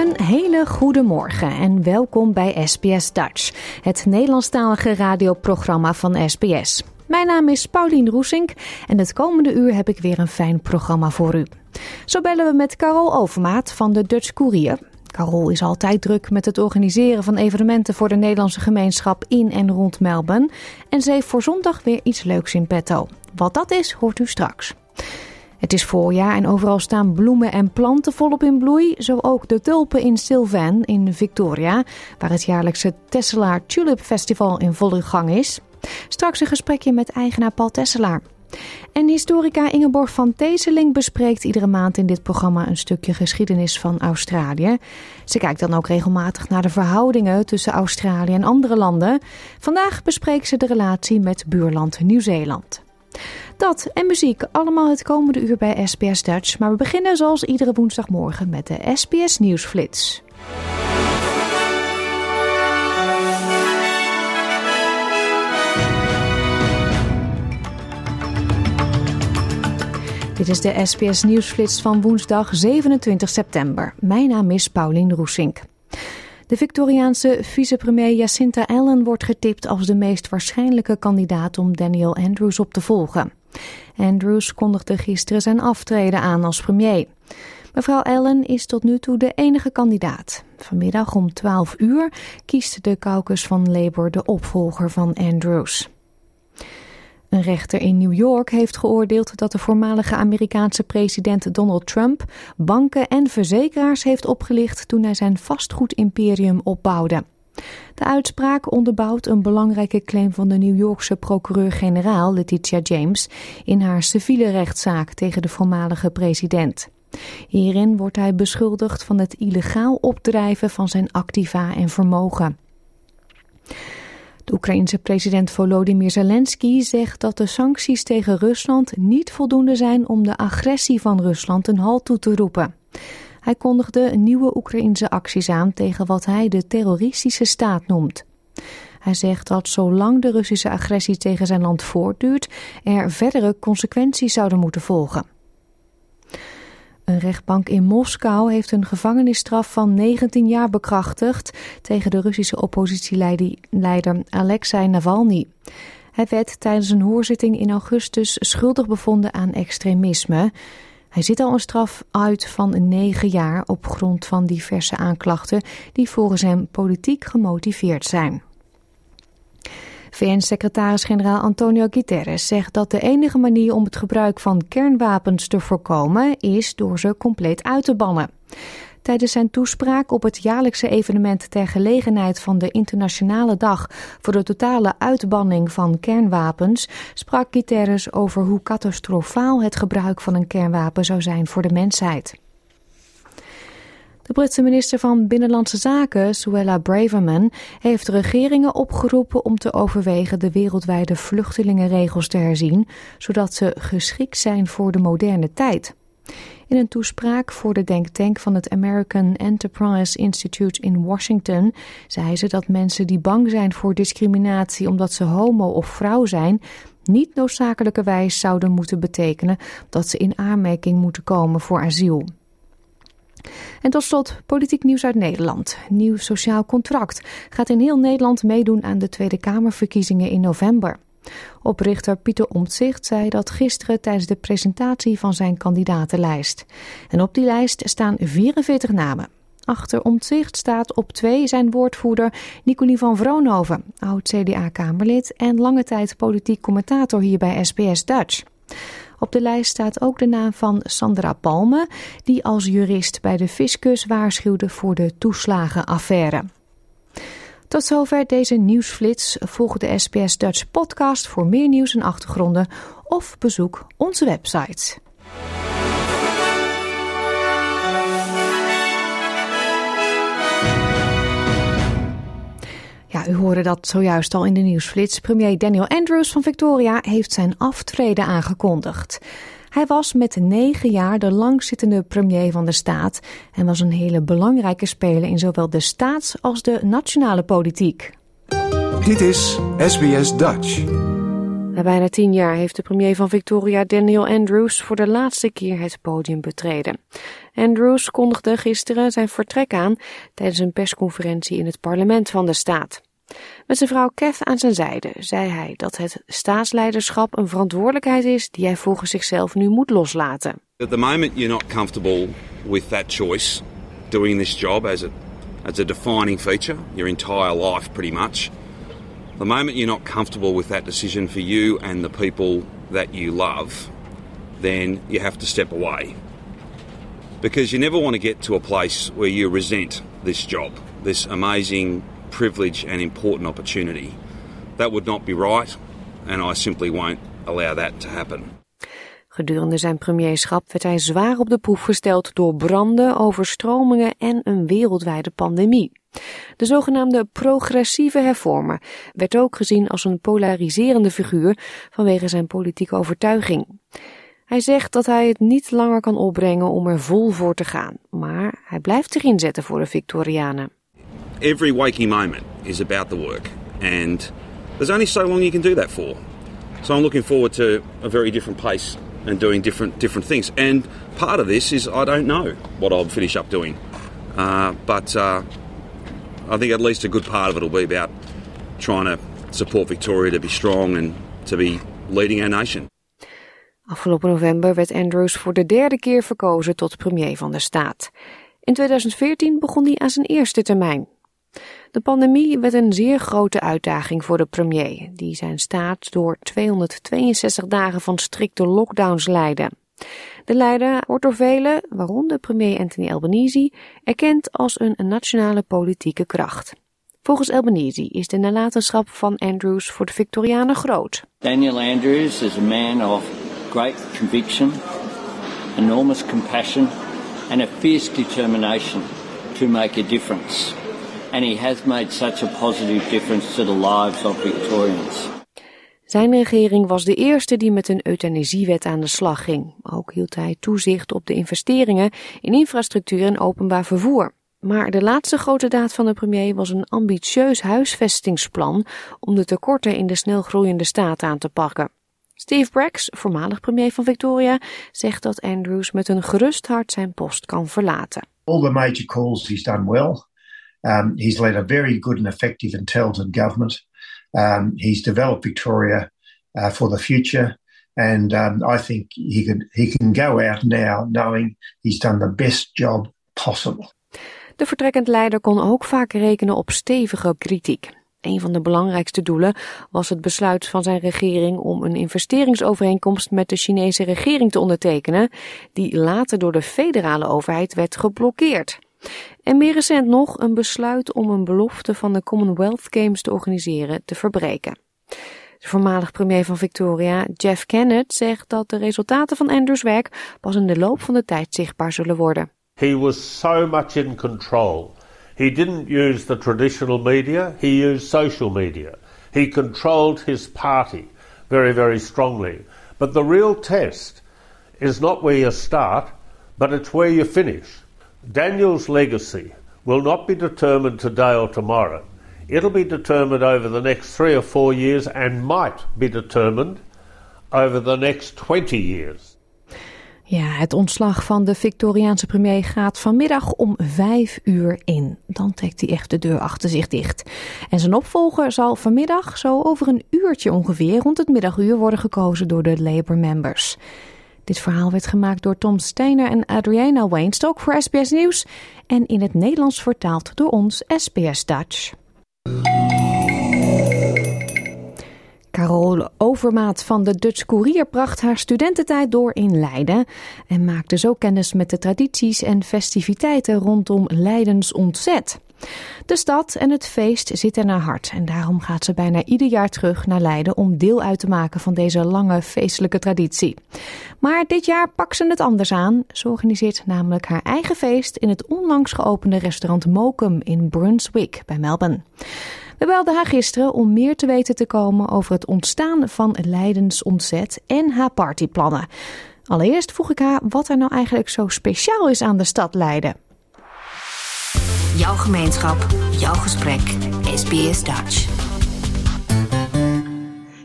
Een hele goede morgen en welkom bij SBS Dutch, het Nederlandstalige radioprogramma van SBS. Mijn naam is Paulien Roesink en het komende uur heb ik weer een fijn programma voor u. Zo bellen we met Carol Overmaat van de Dutch Courier. Carol is altijd druk met het organiseren van evenementen voor de Nederlandse gemeenschap in en rond Melbourne. En ze heeft voor zondag weer iets leuks in petto. Wat dat is, hoort u straks. Het is voorjaar en overal staan bloemen en planten volop in bloei. Zo ook de tulpen in Sylvan in Victoria, waar het jaarlijkse Tesselaar Tulip Festival in volle gang is. Straks een gesprekje met eigenaar Paul Tesselaar. En historica Ingeborg van Teeseling bespreekt iedere maand in dit programma een stukje geschiedenis van Australië. Ze kijkt dan ook regelmatig naar de verhoudingen tussen Australië en andere landen. Vandaag bespreekt ze de relatie met buurland Nieuw-Zeeland. Dat en muziek allemaal het komende uur bij SBS Dutch. Maar we beginnen zoals iedere woensdagmorgen met de SBS Nieuwsflits. Dit is de SBS Nieuwsflits van woensdag 27 september. Mijn naam is Paulien Roesink. De Victoriaanse vicepremier Jacinta Allen wordt getipt als de meest waarschijnlijke kandidaat om Daniel Andrews op te volgen. Andrews kondigde gisteren zijn aftreden aan als premier. Mevrouw Allen is tot nu toe de enige kandidaat. Vanmiddag om 12 uur kiest de caucus van Labour de opvolger van Andrews. Een rechter in New York heeft geoordeeld dat de voormalige Amerikaanse president Donald Trump banken en verzekeraars heeft opgelicht toen hij zijn vastgoedimperium opbouwde. De uitspraak onderbouwt een belangrijke claim van de New Yorkse procureur-generaal Letitia James in haar civiele rechtszaak tegen de voormalige president. Hierin wordt hij beschuldigd van het illegaal opdrijven van zijn activa en vermogen. De president Volodymyr Zelensky zegt dat de sancties tegen Rusland niet voldoende zijn om de agressie van Rusland een halt toe te roepen. Hij kondigde nieuwe Oekraïense acties aan tegen wat hij de terroristische staat noemt. Hij zegt dat zolang de Russische agressie tegen zijn land voortduurt, er verdere consequenties zouden moeten volgen. Een rechtbank in Moskou heeft een gevangenisstraf van 19 jaar bekrachtigd tegen de Russische oppositieleider Alexei Navalny. Hij werd tijdens een hoorzitting in augustus schuldig bevonden aan extremisme. Hij zit al een straf uit van 9 jaar op grond van diverse aanklachten die volgens hem politiek gemotiveerd zijn. VN-secretaris-generaal Antonio Guterres zegt dat de enige manier om het gebruik van kernwapens te voorkomen is door ze compleet uit te bannen. Tijdens zijn toespraak op het jaarlijkse evenement ter gelegenheid van de Internationale Dag voor de totale uitbanning van kernwapens sprak Guterres over hoe catastrofaal het gebruik van een kernwapen zou zijn voor de mensheid. De Britse minister van Binnenlandse Zaken, Suella Braverman, heeft regeringen opgeroepen om te overwegen de wereldwijde vluchtelingenregels te herzien, zodat ze geschikt zijn voor de moderne tijd. In een toespraak voor de denktank van het American Enterprise Institute in Washington zei ze dat mensen die bang zijn voor discriminatie omdat ze homo of vrouw zijn, niet noodzakelijkerwijs zouden moeten betekenen dat ze in aanmerking moeten komen voor asiel. En tot slot politiek nieuws uit Nederland. Nieuw sociaal contract gaat in heel Nederland meedoen aan de Tweede Kamerverkiezingen in november. Oprichter Pieter Omtzigt zei dat gisteren tijdens de presentatie van zijn kandidatenlijst. En op die lijst staan 44 namen. Achter Omtzigt staat op twee zijn woordvoerder Nicolie van Vroonhoven, oud CDA-Kamerlid en lange tijd politiek commentator hier bij SBS Dutch. Op de lijst staat ook de naam van Sandra Palme, die als jurist bij de fiscus waarschuwde voor de toeslagenaffaire. Tot zover deze nieuwsflits. Volg de SBS Dutch podcast voor meer nieuws en achtergronden of bezoek onze website. Ja, u hoorde dat zojuist al in de nieuwsflits. Premier Daniel Andrews van Victoria heeft zijn aftreden aangekondigd. Hij was met negen jaar de langzittende premier van de staat en was een hele belangrijke speler in zowel de staats- als de nationale politiek. Dit is SBS Dutch. Na bijna tien jaar heeft de premier van Victoria, Daniel Andrews, voor de laatste keer het podium betreden. Andrews kondigde gisteren zijn vertrek aan tijdens een persconferentie in het parlement van de staat. Met zijn vrouw Kath aan zijn zijde zei hij dat het staatsleiderschap een verantwoordelijkheid is die hij volgens zichzelf nu moet loslaten. At the moment you're not comfortable with that choice, doing this job as a, as a defining feature, your entire life pretty much. The moment you're not comfortable with that decision for you and the people that you love, then you have to step away. Because you never want to get to a place where you resent this job, this amazing privilege and important opportunity. That would not be right, and I simply won't allow that to happen. Gedurende zijn premierschap werd hij zwaar op de proef gesteld door branden, overstromingen en een wereldwijde pandemie. De zogenaamde progressieve hervormer werd ook gezien als een polariserende figuur vanwege zijn politieke overtuiging. Hij zegt dat hij het niet langer kan opbrengen om er vol voor te gaan, maar hij blijft zich inzetten voor de Victorianen. Every waking moment is about the work, and there's only so long you can do that for. So I'm looking forward to a very different pace and doing different different things. And part of this is I don't know what I'll finish up doing, uh, but uh, I think at least a good part of it will be about trying to support Victoria to be strong and to be leading our nation. Afgelopen november werd Andrews voor de derde keer verkozen tot premier van de staat. In 2014 begon hij aan zijn eerste termijn. De pandemie werd een zeer grote uitdaging voor de premier, die zijn staat door 262 dagen van strikte lockdowns leidde. De leider wordt door velen, waaronder premier Anthony Albanese, erkend als een nationale politieke kracht. Volgens Albanese is de nalatenschap van Andrews voor de Victorianen groot. Daniel Andrews is a man of great conviction, enormous compassion and a fierce determination to make a difference. And he has made such a positive difference to the lives of Victorians. Zijn regering was de eerste die met een euthanasiewet aan de slag ging. Ook hield hij toezicht op de investeringen in infrastructuur en openbaar vervoer. Maar de laatste grote daad van de premier was een ambitieus huisvestingsplan om de tekorten in de snel groeiende staat aan te pakken. Steve Braggs, voormalig premier van Victoria, zegt dat Andrews met een gerust hart zijn post kan verlaten. All the major calls he's done well. Um, he's led a very good and effective intelligent government. Um, he's developed Victoria uh, for the future, and um, I think he can he can go out now knowing he's done the best job possible. De vertrekkend leider kon ook vaak rekenen op stevige kritiek. Een van de belangrijkste doelen was het besluit van zijn regering om een investeringsovereenkomst met de Chinese regering te ondertekenen, die later door de federale overheid werd geblokkeerd. En meer recent nog een besluit om een belofte van de Commonwealth Games te organiseren te verbreken. De voormalig premier van Victoria, Jeff Kennett, zegt dat de resultaten van Andrews werk pas in de loop van de tijd zichtbaar zullen worden. He was so much in control. He didn't use the traditional media, he used social media. He controlled his party very, very strongly. But the real test is not where you start, but it's where you finish. Daniel's legacy will not be determined today or tomorrow. It'll be determined over the next three or four years and might be determined over the next 20 years. Ja, het ontslag van de Victoriaanse premier gaat vanmiddag om vijf uur in. Dan trekt hij echt de deur achter zich dicht. En zijn opvolger zal vanmiddag zo over een uurtje ongeveer rond het middaguur worden gekozen door de Labour members. Dit verhaal werd gemaakt door Tom Steiner en Adriana Weinstock voor SBS Nieuws en in het Nederlands vertaald door ons SBS Dutch. Carole Overmaat van de Dutch Courier bracht haar studententijd door in Leiden en maakte zo kennis met de tradities en festiviteiten rondom Leidens ontzet. De stad en het feest zitten naar hart en daarom gaat ze bijna ieder jaar terug naar Leiden om deel uit te maken van deze lange feestelijke traditie. Maar dit jaar pakt ze het anders aan. Ze organiseert namelijk haar eigen feest in het onlangs geopende restaurant Mokum in Brunswick bij Melbourne. We belden haar gisteren om meer te weten te komen over het ontstaan van Leidens ontzet en haar partyplannen. Allereerst vroeg ik haar wat er nou eigenlijk zo speciaal is aan de stad Leiden. Jouw gemeenschap, jouw gesprek, SBS Dutch.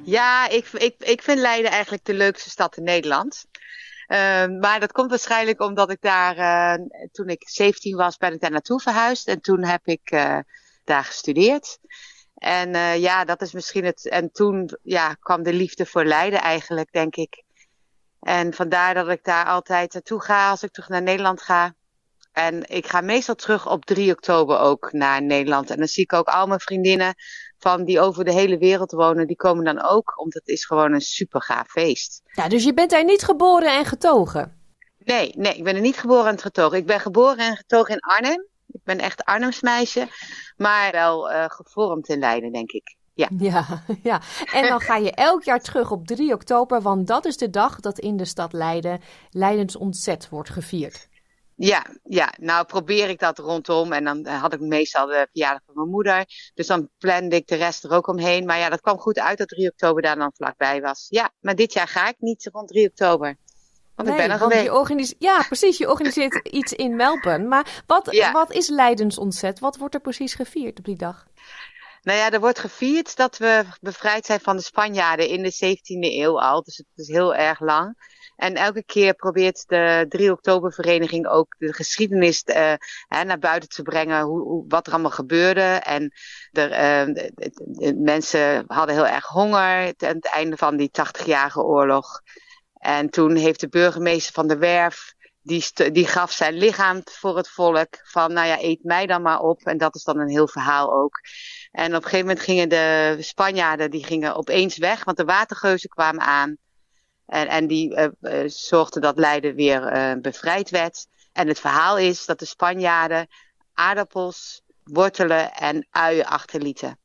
Ja, ik, ik, ik vind Leiden eigenlijk de leukste stad in Nederland. Uh, maar dat komt waarschijnlijk omdat ik daar, uh, toen ik 17 was, ben ik daar naartoe verhuisd. En toen heb ik uh, daar gestudeerd. En ja, dat is misschien het. En toen ja, kwam de liefde voor Leiden eigenlijk, denk ik. En vandaar dat ik daar altijd naartoe ga als ik terug naar Nederland ga. En ik ga meestal terug op 3 oktober ook naar Nederland. En dan zie ik ook al mijn vriendinnen van die over de hele wereld wonen, die komen dan ook, omdat het is gewoon een super gaaf feest. Ja, dus je bent daar niet geboren en getogen? Nee, nee, ik ben er niet geboren en getogen. Ik ben geboren en getogen in Arnhem. Ik ben echt Arnhems meisje, maar wel uh, gevormd in Leiden, denk ik. Ja. ja. Ja, en dan ga je elk jaar terug op 3 oktober, want dat is de dag dat in de stad Leiden Leidens ontzet wordt gevierd. Ja, ja, nou probeer ik dat rondom. En dan had ik meestal de verjaardag van mijn moeder. Dus dan plande ik de rest er ook omheen. Maar ja, dat kwam goed uit dat 3 oktober daar dan vlakbij was. Ja, maar dit jaar ga ik niet rond 3 oktober. Want nee, ik ben er geweest. Ja, precies. Je organiseert iets in Melbourne. Maar wat, ja. wat is Leidens ontzet? Wat wordt er precies gevierd op die dag? Nou ja, er wordt gevierd dat we bevrijd zijn van de Spanjaarden in de 17e eeuw al. Dus het is heel erg lang. En elke keer probeert de 3 oktober vereniging ook de geschiedenis uh, hè, naar buiten te brengen. Hoe, hoe, wat er allemaal gebeurde. En er, uh, de, de, mensen hadden heel erg honger aan het einde van die 80-jarige oorlog. En toen heeft de burgemeester van de Werf die, die gaf zijn lichaam voor het volk. Van, nou ja, eet mij dan maar op. En dat is dan een heel verhaal ook. En op een gegeven moment gingen de Spanjaarden die gingen opeens weg, want de watergeuzen kwamen aan. En, en die uh, uh, zorgden dat Leiden weer uh, bevrijd werd. En het verhaal is dat de Spanjaarden aardappels, wortelen en uien achterlieten.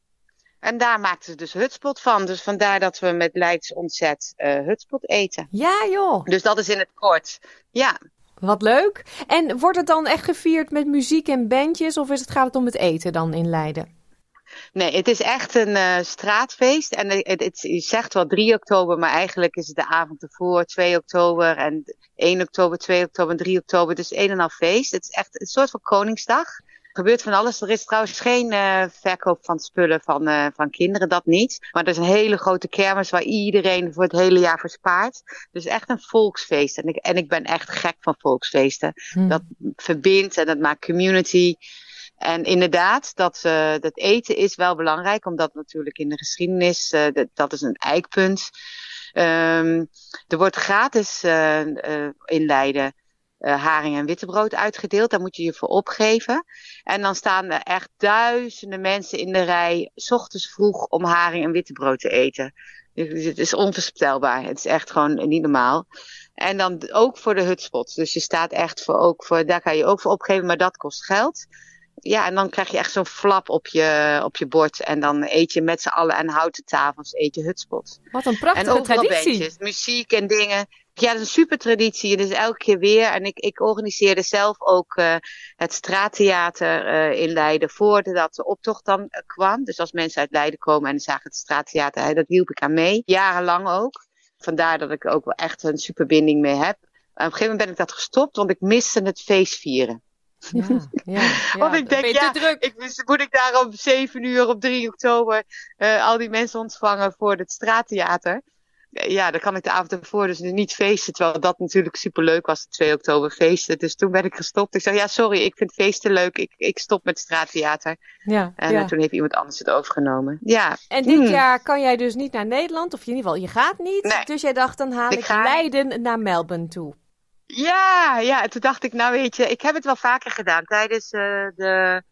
En daar maakten ze dus hutspot van. Dus vandaar dat we met Leids ontzet hutspot eten. Ja joh. Dus dat is in het kort. Ja. Wat leuk. En wordt het dan echt gevierd met muziek en bandjes? Of is het, gaat het om het eten dan in Leiden? Nee, het is echt een uh, straatfeest. En het, het, je zegt wel 3 oktober, maar eigenlijk is het de avond ervoor, 2 oktober en 1 oktober, 2 oktober en 3 oktober. Dus een en al feest. Het is echt een soort van Koningsdag. Er gebeurt van alles. Er is trouwens geen uh, verkoop van spullen van, uh, van kinderen, dat niet. Maar er is een hele grote kermis waar iedereen voor het hele jaar verspaart. Dus echt een volksfeest. En ik, en ik ben echt gek van volksfeesten. Hmm. Dat verbindt en dat maakt community. En inderdaad, dat, uh, dat eten is wel belangrijk, omdat natuurlijk in de geschiedenis, uh, dat, is een eikpunt. Um, er wordt gratis uh, in Leiden haring en wittebrood uitgedeeld. Daar moet je je voor opgeven. En dan staan er echt duizenden mensen in de rij, s ochtends vroeg, om haring en wittebrood te eten. Dus het is onvoorstelbaar. Het is echt gewoon niet normaal. En dan ook voor de hutspots. Dus je staat echt voor, ook voor, daar kan je ook voor opgeven, maar dat kost geld ja, en dan krijg je echt zo'n flap op je, op je bord. En dan eet je met z'n allen aan houten tafels, eet je hutspot. Wat een prachtige en traditie. Bandjes, muziek en dingen. Ja, dat is een super traditie. Dus elke keer weer. En ik, ik organiseerde zelf ook uh, het straattheater uh, in Leiden voordat de optocht dan uh, kwam. Dus als mensen uit Leiden komen en zagen het straattheater, dat hielp ik aan mee. Jarenlang ook. Vandaar dat ik ook wel echt een superbinding mee heb. op een gegeven moment ben ik dat gestopt, want ik miste het feestvieren. Ja, ja, ja. Want ik denk, ja, ik, moet ik daar om 7 uur op 3 oktober uh, al die mensen ontvangen voor het straattheater? Ja, dan kan ik de avond ervoor dus niet feesten. Terwijl dat natuurlijk superleuk was, de 2 oktober feesten. Dus toen ben ik gestopt. Ik zei, ja, sorry, ik vind feesten leuk. Ik, ik stop met straattheater. Ja, en ja. toen heeft iemand anders het overgenomen. Ja. En dit hmm. jaar kan jij dus niet naar Nederland. Of in ieder geval, je gaat niet. Nee. Dus jij dacht, dan haal ik, ik ga... Leiden naar Melbourne toe. Ja, ja. En toen dacht ik, nou weet je, ik heb het wel vaker gedaan. Tijdens uh, de,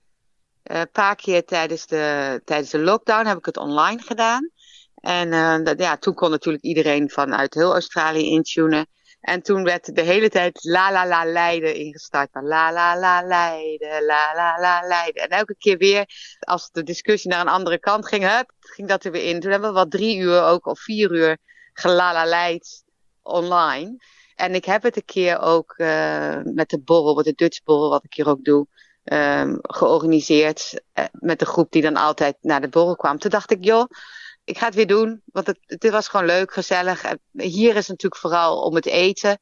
uh, paar keer tijdens de, tijdens de lockdown heb ik het online gedaan. En dat, ja, toen kon natuurlijk iedereen vanuit heel Australië intunen. En toen werd de hele tijd la la la Leiden ingestart. Van la la la Leiden, la la la Leiden. En elke keer weer, als de discussie naar een andere kant ging, ging dat er weer in. Toen hebben we wat drie uur ook, of vier uur leid online. En ik heb het een keer ook uh, met de borrel, met de Dutch borrel, wat ik hier ook doe, um, georganiseerd. Uh, met de groep die dan altijd naar de borrel kwam. Toen dacht ik, joh, ik ga het weer doen. Want het, het was gewoon leuk, gezellig. Hier is het natuurlijk vooral om het eten.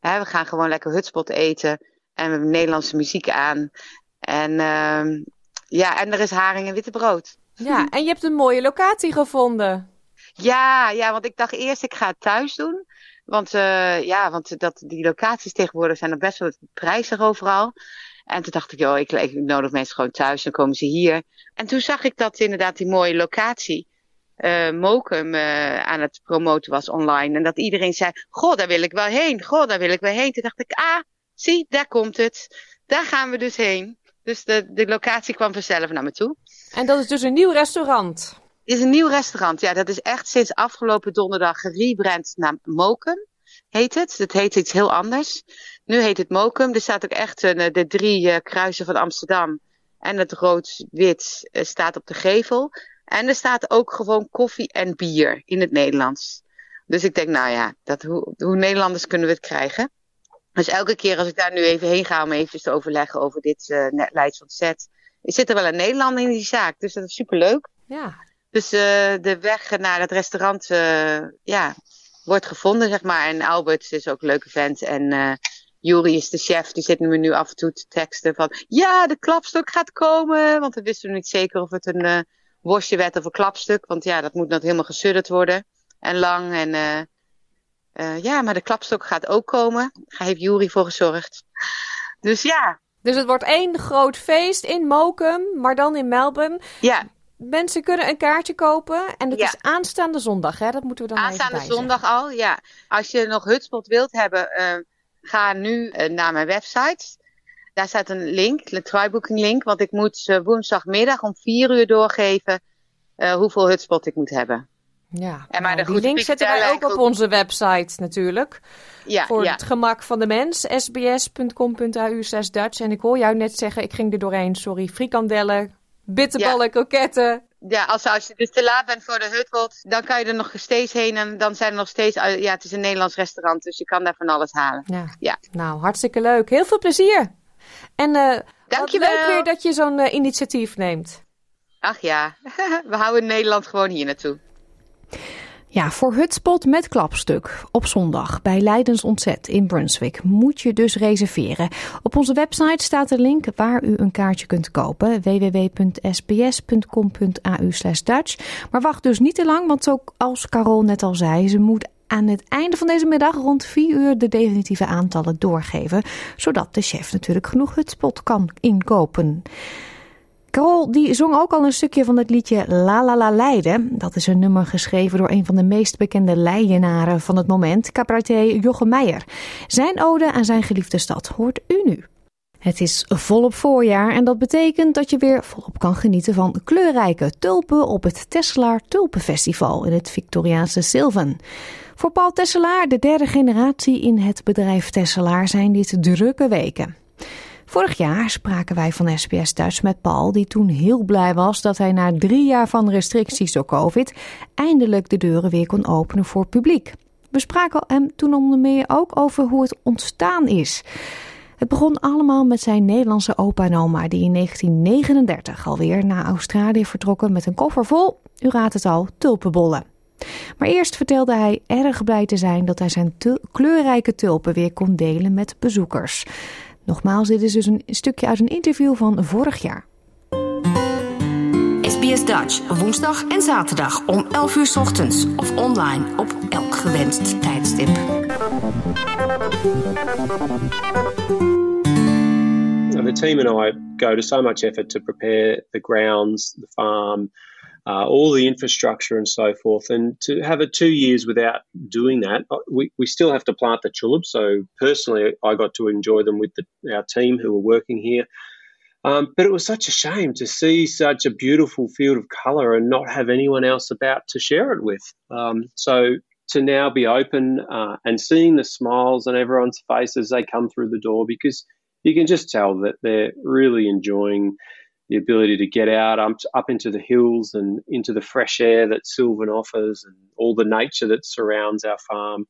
we gaan gewoon lekker hutspot eten. En we hebben Nederlandse muziek aan. En uh, ja, en er is haring en witte brood. Ja, en je hebt een mooie locatie gevonden. Ja, ja, want ik dacht eerst ik ga het thuis doen. Want uh, ja, want dat, die locaties tegenwoordig zijn er best wel prijzig overal. En toen dacht ik, joh, ik, ik nodig mensen gewoon thuis, dan komen ze hier. En toen zag ik dat inderdaad die mooie locatie uh, Mokum uh, aan het promoten was online. En dat iedereen zei, goh, daar wil ik wel heen. Goh, daar wil ik wel heen. Toen dacht ik, ah, zie, daar komt het. Daar gaan we dus heen. Dus de, de locatie kwam vanzelf naar me toe. En dat is dus een nieuw restaurant? Is een nieuw restaurant, ja. Dat is echt sinds afgelopen donderdag gerebrand naar Mokum, heet het. Het heet iets heel anders. Nu heet het Mokum. Er staat ook echt uh, de drie uh, kruisen van Amsterdam. En het rood-wit uh, staat op de gevel. En er staat ook gewoon koffie en bier in het Nederlands. Dus ik denk, nou ja, dat, hoe, hoe Nederlanders kunnen we het krijgen? Dus elke keer als ik daar nu even heen ga om even te overleggen over dit uh, Leids ontzet, zit er wel een Nederlander in die zaak. Dus dat is superleuk. Ja. Dus uh, de weg naar het restaurant uh, ja, wordt gevonden, zeg maar. En Albert is ook een leuke vent. En uh, Juri is de chef, die zit me nu af en toe te teksten van... Ja, de klapstok gaat komen! Want we wisten niet zeker of het een worstje werd of een klapstuk. Want ja, dat moet nog helemaal gesudderd worden. En lang. En uh, uh, ja, maar de klapstok gaat ook komen. Daar heeft Jury voor gezorgd. Dus ja. Dus het wordt één groot feest in Mokum, maar dan in Melbourne. Ja. Mensen kunnen een kaartje kopen en ja. is aanstaande zondag, hè? Dat moeten we dan aanstaande zondag al, ja. Als je nog hutspot wilt hebben, uh, ga nu naar mijn website. Daar staat een link, een trybooking link. Want ik moet uh, woensdagmiddag om vier uur doorgeven hoeveel hutspot ik moet hebben. Ja, en maar nou, die link zetten wij ook op onze website natuurlijk. Ja, voor ja. het gemak van de mens. sbs.com.au slash Dutch. En ik hoor jou net zeggen, ik ging er doorheen, sorry. Frikandellen, bitterballen, ja. kroketten. Ja, als, als je dus te laat bent voor de hutpot, dan kan je er nog steeds heen. En dan zijn er nog steeds, ja, het is een Nederlands restaurant, dus je kan daar van alles halen. Ja, ja. nou hartstikke leuk. Heel veel plezier. En uh, Dankjewel. leuk weer dat je zo'n uh, initiatief neemt. Ach ja, we houden Nederland gewoon hier naartoe. Ja, voor Hutspot met klapstuk op zondag bij Leidens Ontzet in Brunswick moet je dus reserveren. Op onze website staat een link waar u een kaartje kunt kopen: www.sbs.com.au Dutch. Maar wacht dus niet te lang, want zoals Carol net al zei, ze moet aan het einde van deze middag rond 4 uur de definitieve aantallen doorgeven, zodat de chef natuurlijk genoeg Hutspot kan inkopen. Carol die zong ook al een stukje van het liedje La La La Leiden. Dat is een nummer geschreven door een van de meest bekende Leidenaren van het moment, cabaretier Jochem Meijer. Zijn ode aan zijn geliefde stad hoort u nu. Het is volop voorjaar en dat betekent dat je weer volop kan genieten van kleurrijke tulpen op het Tesselaar Tulpenfestival in het Victoriaanse Sylvan. Voor Paul Tesselaar, de derde generatie in het bedrijf Tesselaar, zijn dit drukke weken. Vorig jaar spraken wij van SBS Duits met Paul, die toen heel blij was dat hij na drie jaar van restricties door COVID eindelijk de deuren weer kon openen voor publiek. We spraken hem toen onder meer ook over hoe het ontstaan is. Het begon allemaal met zijn Nederlandse opa en oma, die in 1939 alweer naar Australië vertrokken met een koffer vol, u raadt het al, tulpenbollen. Maar eerst vertelde hij erg blij te zijn dat hij zijn kleurrijke tulpen weer kon delen met bezoekers. Nogmaals, dit is dus een stukje uit een interview van vorig jaar. SBS Dutch, woensdag en zaterdag om 11 uur ochtends of online op elk gewenst tijdstip. The team and I go to so much effort to prepare the grounds, the farm, uh, all the infrastructure and so forth. And to have it two years without doing that, uh, we, we still have to plant the tulips. So personally, I got to enjoy them with the, our team who were working here. Um, but it was such a shame to see such a beautiful field of colour and not have anyone else about to share it with. Um, so to now be open uh, and seeing the smiles on everyone's face as they come through the door, because you can just tell that they're really enjoying the ability to get out up, up into the hills and into the fresh air that Sylvan offers and all the nature that surrounds our farm.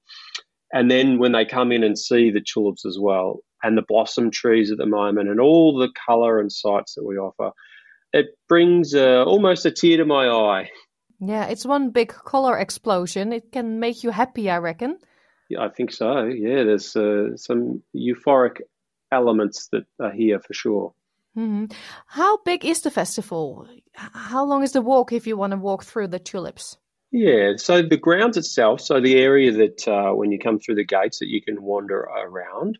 And then when they come in and see the tulips as well, and the blossom trees at the moment, and all the colour and sights that we offer, it brings uh, almost a tear to my eye. Yeah, it's one big color explosion. It can make you happy, I reckon. Yeah, I think so. Yeah, there's uh, some euphoric elements that are here for sure. Mm-hmm. How big is the festival? How long is the walk if you want to walk through the tulips? Yeah, so the grounds itself, so the area that uh, when you come through the gates that you can wander around,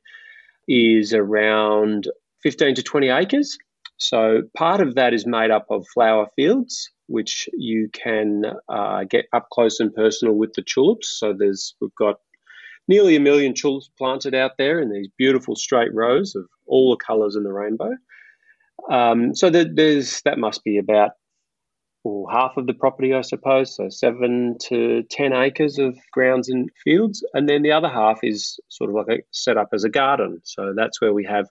is around 15 to 20 acres. So part of that is made up of flower fields, which you can uh, get up close and personal with the tulips. So there's we've got nearly a million tulips planted out there in these beautiful straight rows of all the colours in the rainbow. Um, so there's that must be about or half of the property, I suppose, so seven to ten acres of grounds and fields, and then the other half is sort of like a, set up as a garden. So that's where we have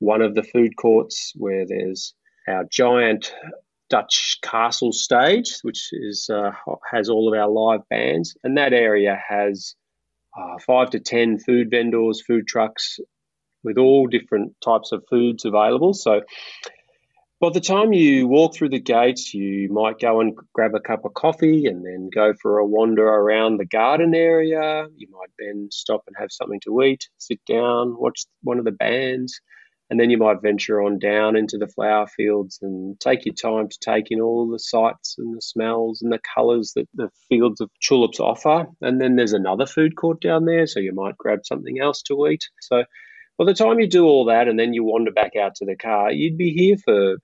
one of the food courts where there's our giant Dutch castle stage, which is uh, has all of our live bands, and that area has uh, five to ten food vendors, food trucks, with all different types of foods available. So by the time you walk through the gates, you might go and grab a cup of coffee and then go for a wander around the garden area. You might then stop and have something to eat, sit down, watch one of the bands, and then you might venture on down into the flower fields and take your time to take in all the sights and the smells and the colours that the fields of tulips offer. And then there's another food court down there, so you might grab something else to eat. So by the time you do all that and then you wander back out to the car, you'd be here for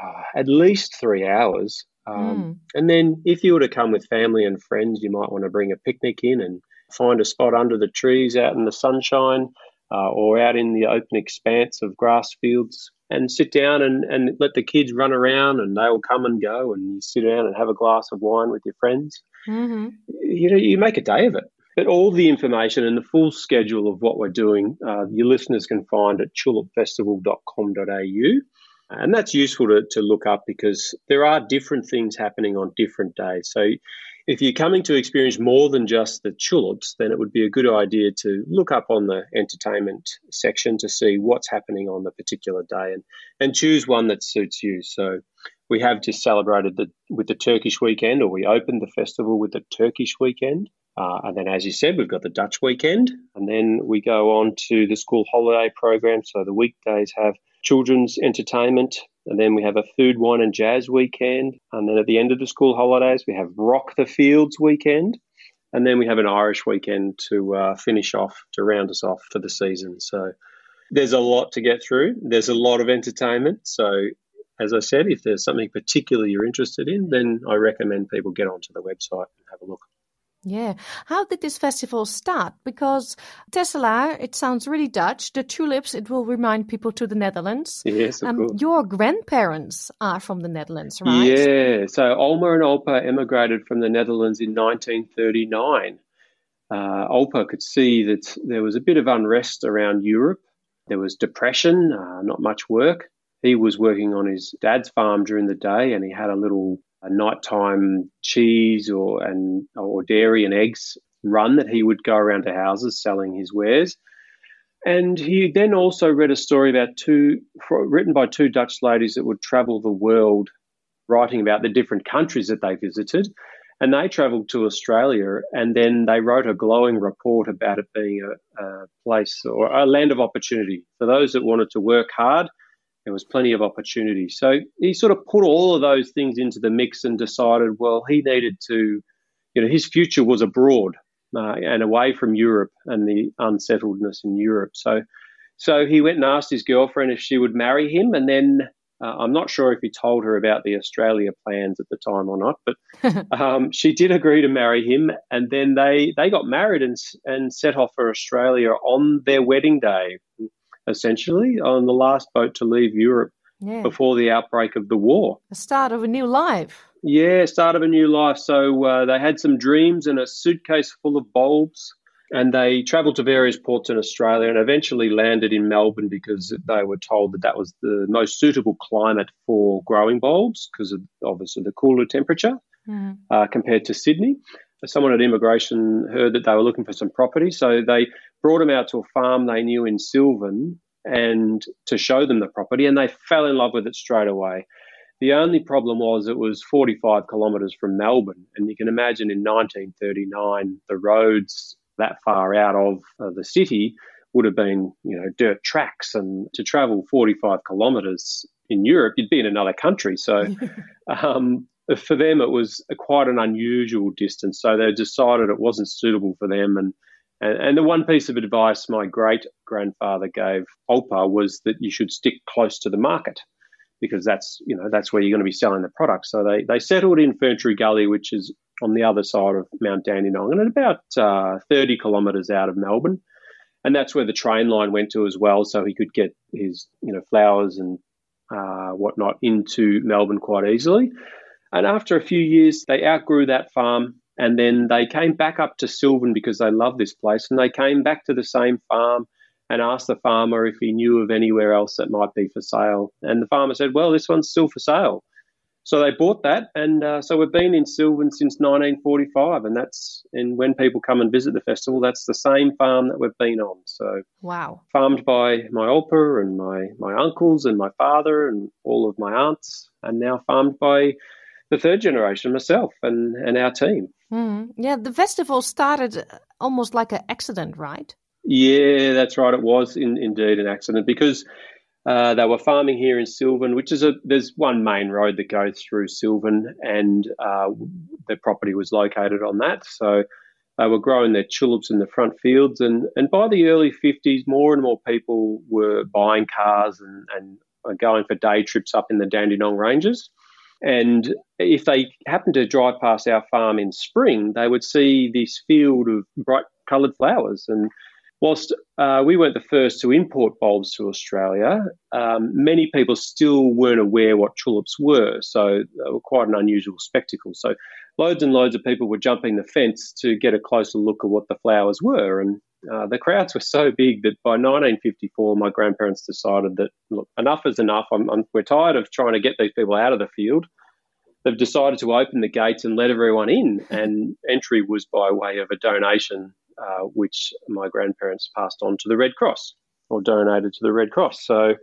uh, at least three hours. Um, mm. And then if you were to come with family and friends, you might want to bring a picnic in and find a spot under the trees out in the sunshine uh, or out in the open expanse of grass fields and sit down and, and let the kids run around and they'll come and go and you sit down and have a glass of wine with your friends. Mm-hmm. You know, you make a day of it. But all the information and the full schedule of what we're doing, uh, your listeners can find at tulipfestival.com.au. And that's useful to, to look up because there are different things happening on different days. So if you're coming to experience more than just the tulips, then it would be a good idea to look up on the entertainment section to see what's happening on the particular day and, and choose one that suits you. So we have just celebrated the, with the Turkish weekend, or we opened the festival with the Turkish weekend. Uh, and then, as you said, we've got the Dutch weekend. And then we go on to the school holiday program. So the weekdays have children's entertainment. And then we have a food, wine, and jazz weekend. And then at the end of the school holidays, we have Rock the Fields weekend. And then we have an Irish weekend to uh, finish off, to round us off for the season. So there's a lot to get through. There's a lot of entertainment. So, as I said, if there's something particular you're interested in, then I recommend people get onto the website and have a look. Yeah. How did this festival start? Because Tesselaar, it sounds really Dutch. The tulips, it will remind people to the Netherlands. Yes, of um, course. Your grandparents are from the Netherlands, right? Yeah. So Olma and Olpa emigrated from the Netherlands in 1939. Uh, Olpa could see that there was a bit of unrest around Europe. There was depression, uh, not much work. He was working on his dad's farm during the day and he had a little a nighttime cheese or and or dairy and eggs run that he would go around to houses selling his wares. And he then also read a story about two written by two Dutch ladies that would travel the world, writing about the different countries that they visited. And they travelled to Australia, and then they wrote a glowing report about it being a, a place or a land of opportunity for those that wanted to work hard there was plenty of opportunity. So he sort of put all of those things into the mix and decided, well, he needed to, you know, his future was abroad uh, and away from Europe and the unsettledness in Europe. So, so he went and asked his girlfriend if she would marry him, and then uh, I'm not sure if he told her about the Australia plans at the time or not, but um, she did agree to marry him, and then they they got married and and set off for Australia on their wedding day essentially, on the last boat to leave Europe Yeah. before the outbreak of the war. The start of a new life. Yeah, start of a new life. So uh, they had some dreams and a suitcase full of bulbs, and they travelled to various ports in Australia and eventually landed in Melbourne because they were told that that was the most suitable climate for growing bulbs because of obviously the cooler temperature Mhm. uh, compared to Sydney. Someone at immigration heard that they were looking for some property, so they brought them out to a farm they knew in Sylvan and to show them the property, and they fell in love with it straight away. The only problem was it was 45 kilometres from Melbourne, and you can imagine in 1939 the roads that far out of uh, the city would have been, you know, dirt tracks, and to travel 45 kilometres in Europe, you'd be in another country. So, um, for them, it was quite an unusual distance. So they decided it wasn't suitable for them, and and, and the one piece of advice my great grandfather gave Olpa was that you should stick close to the market because that's you know that's where you're going to be selling the product. So they they settled in Ferntree Gully, which is on the other side of Mount Dandenong, and about uh, 30 kilometres out of Melbourne, and that's where the train line went to as well. So he could get his you know flowers and uh, whatnot into Melbourne quite easily. And after a few years, they outgrew that farm and then they came back up to Sylvan because they loved this place. And they came back to the same farm and asked the farmer if he knew of anywhere else that might be for sale. And the farmer said, Well, this one's still for sale. So they bought that. And uh, so we've been in Sylvan since 1945. And that's, and when people come and visit the festival, that's the same farm that we've been on. So Wow. farmed by my olpa and my, my uncles and my father and all of my aunts, and now farmed by the third generation, myself and, and our team. Mhm. Yeah, the festival started almost like an accident, right? Yeah, that's right. It was in, indeed an accident because uh, they were farming here in Sylvan, which is a there's one main road that goes through Sylvan, and uh, their property was located on that. So they were growing their tulips in the front fields, and, and by the early 50s, more and more people were buying cars and, and going for day trips up in the Dandenong Ranges. And if they happened to drive past our farm in spring, they would see this field of bright coloured flowers. And whilst uh, we weren't the first to import bulbs to Australia, um, many people still weren't aware what tulips were. So they were quite an unusual spectacle. So loads and loads of people were jumping the fence to get a closer look at what the flowers were. And uh, the crowds were so big that by 1954, my grandparents decided that, look, enough is enough. I'm, I'm, we're tired of trying to get these people out of the field. They've decided to open the gates and let everyone in. And entry was by way of a donation, uh, which my grandparents passed on to the Red Cross or donated to the Red Cross. So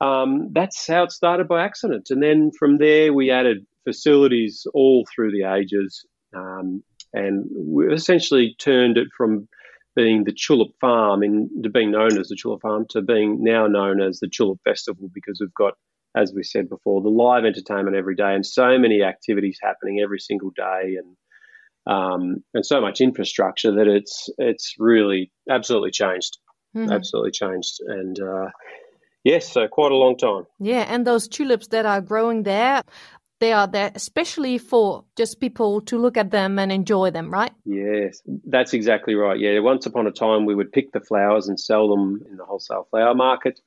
um, that's how it started by accident. And then from there, we added facilities all through the ages. Um, and we essentially turned it from being the Tulip Farm in to being known as the Tulip Farm to being now known as the Tulip Festival because we've got, as we said before, the live entertainment every day and so many activities happening every single day and um, and so much infrastructure that it's it's really absolutely changed, Mhm. absolutely changed, and uh, yes, so quite a long time. Yeah, and those tulips that are growing there, they are there especially for just people to look at them and enjoy them, right? Yes, that's exactly right. Yeah, once upon a time we would pick the flowers and sell them in the wholesale flower market.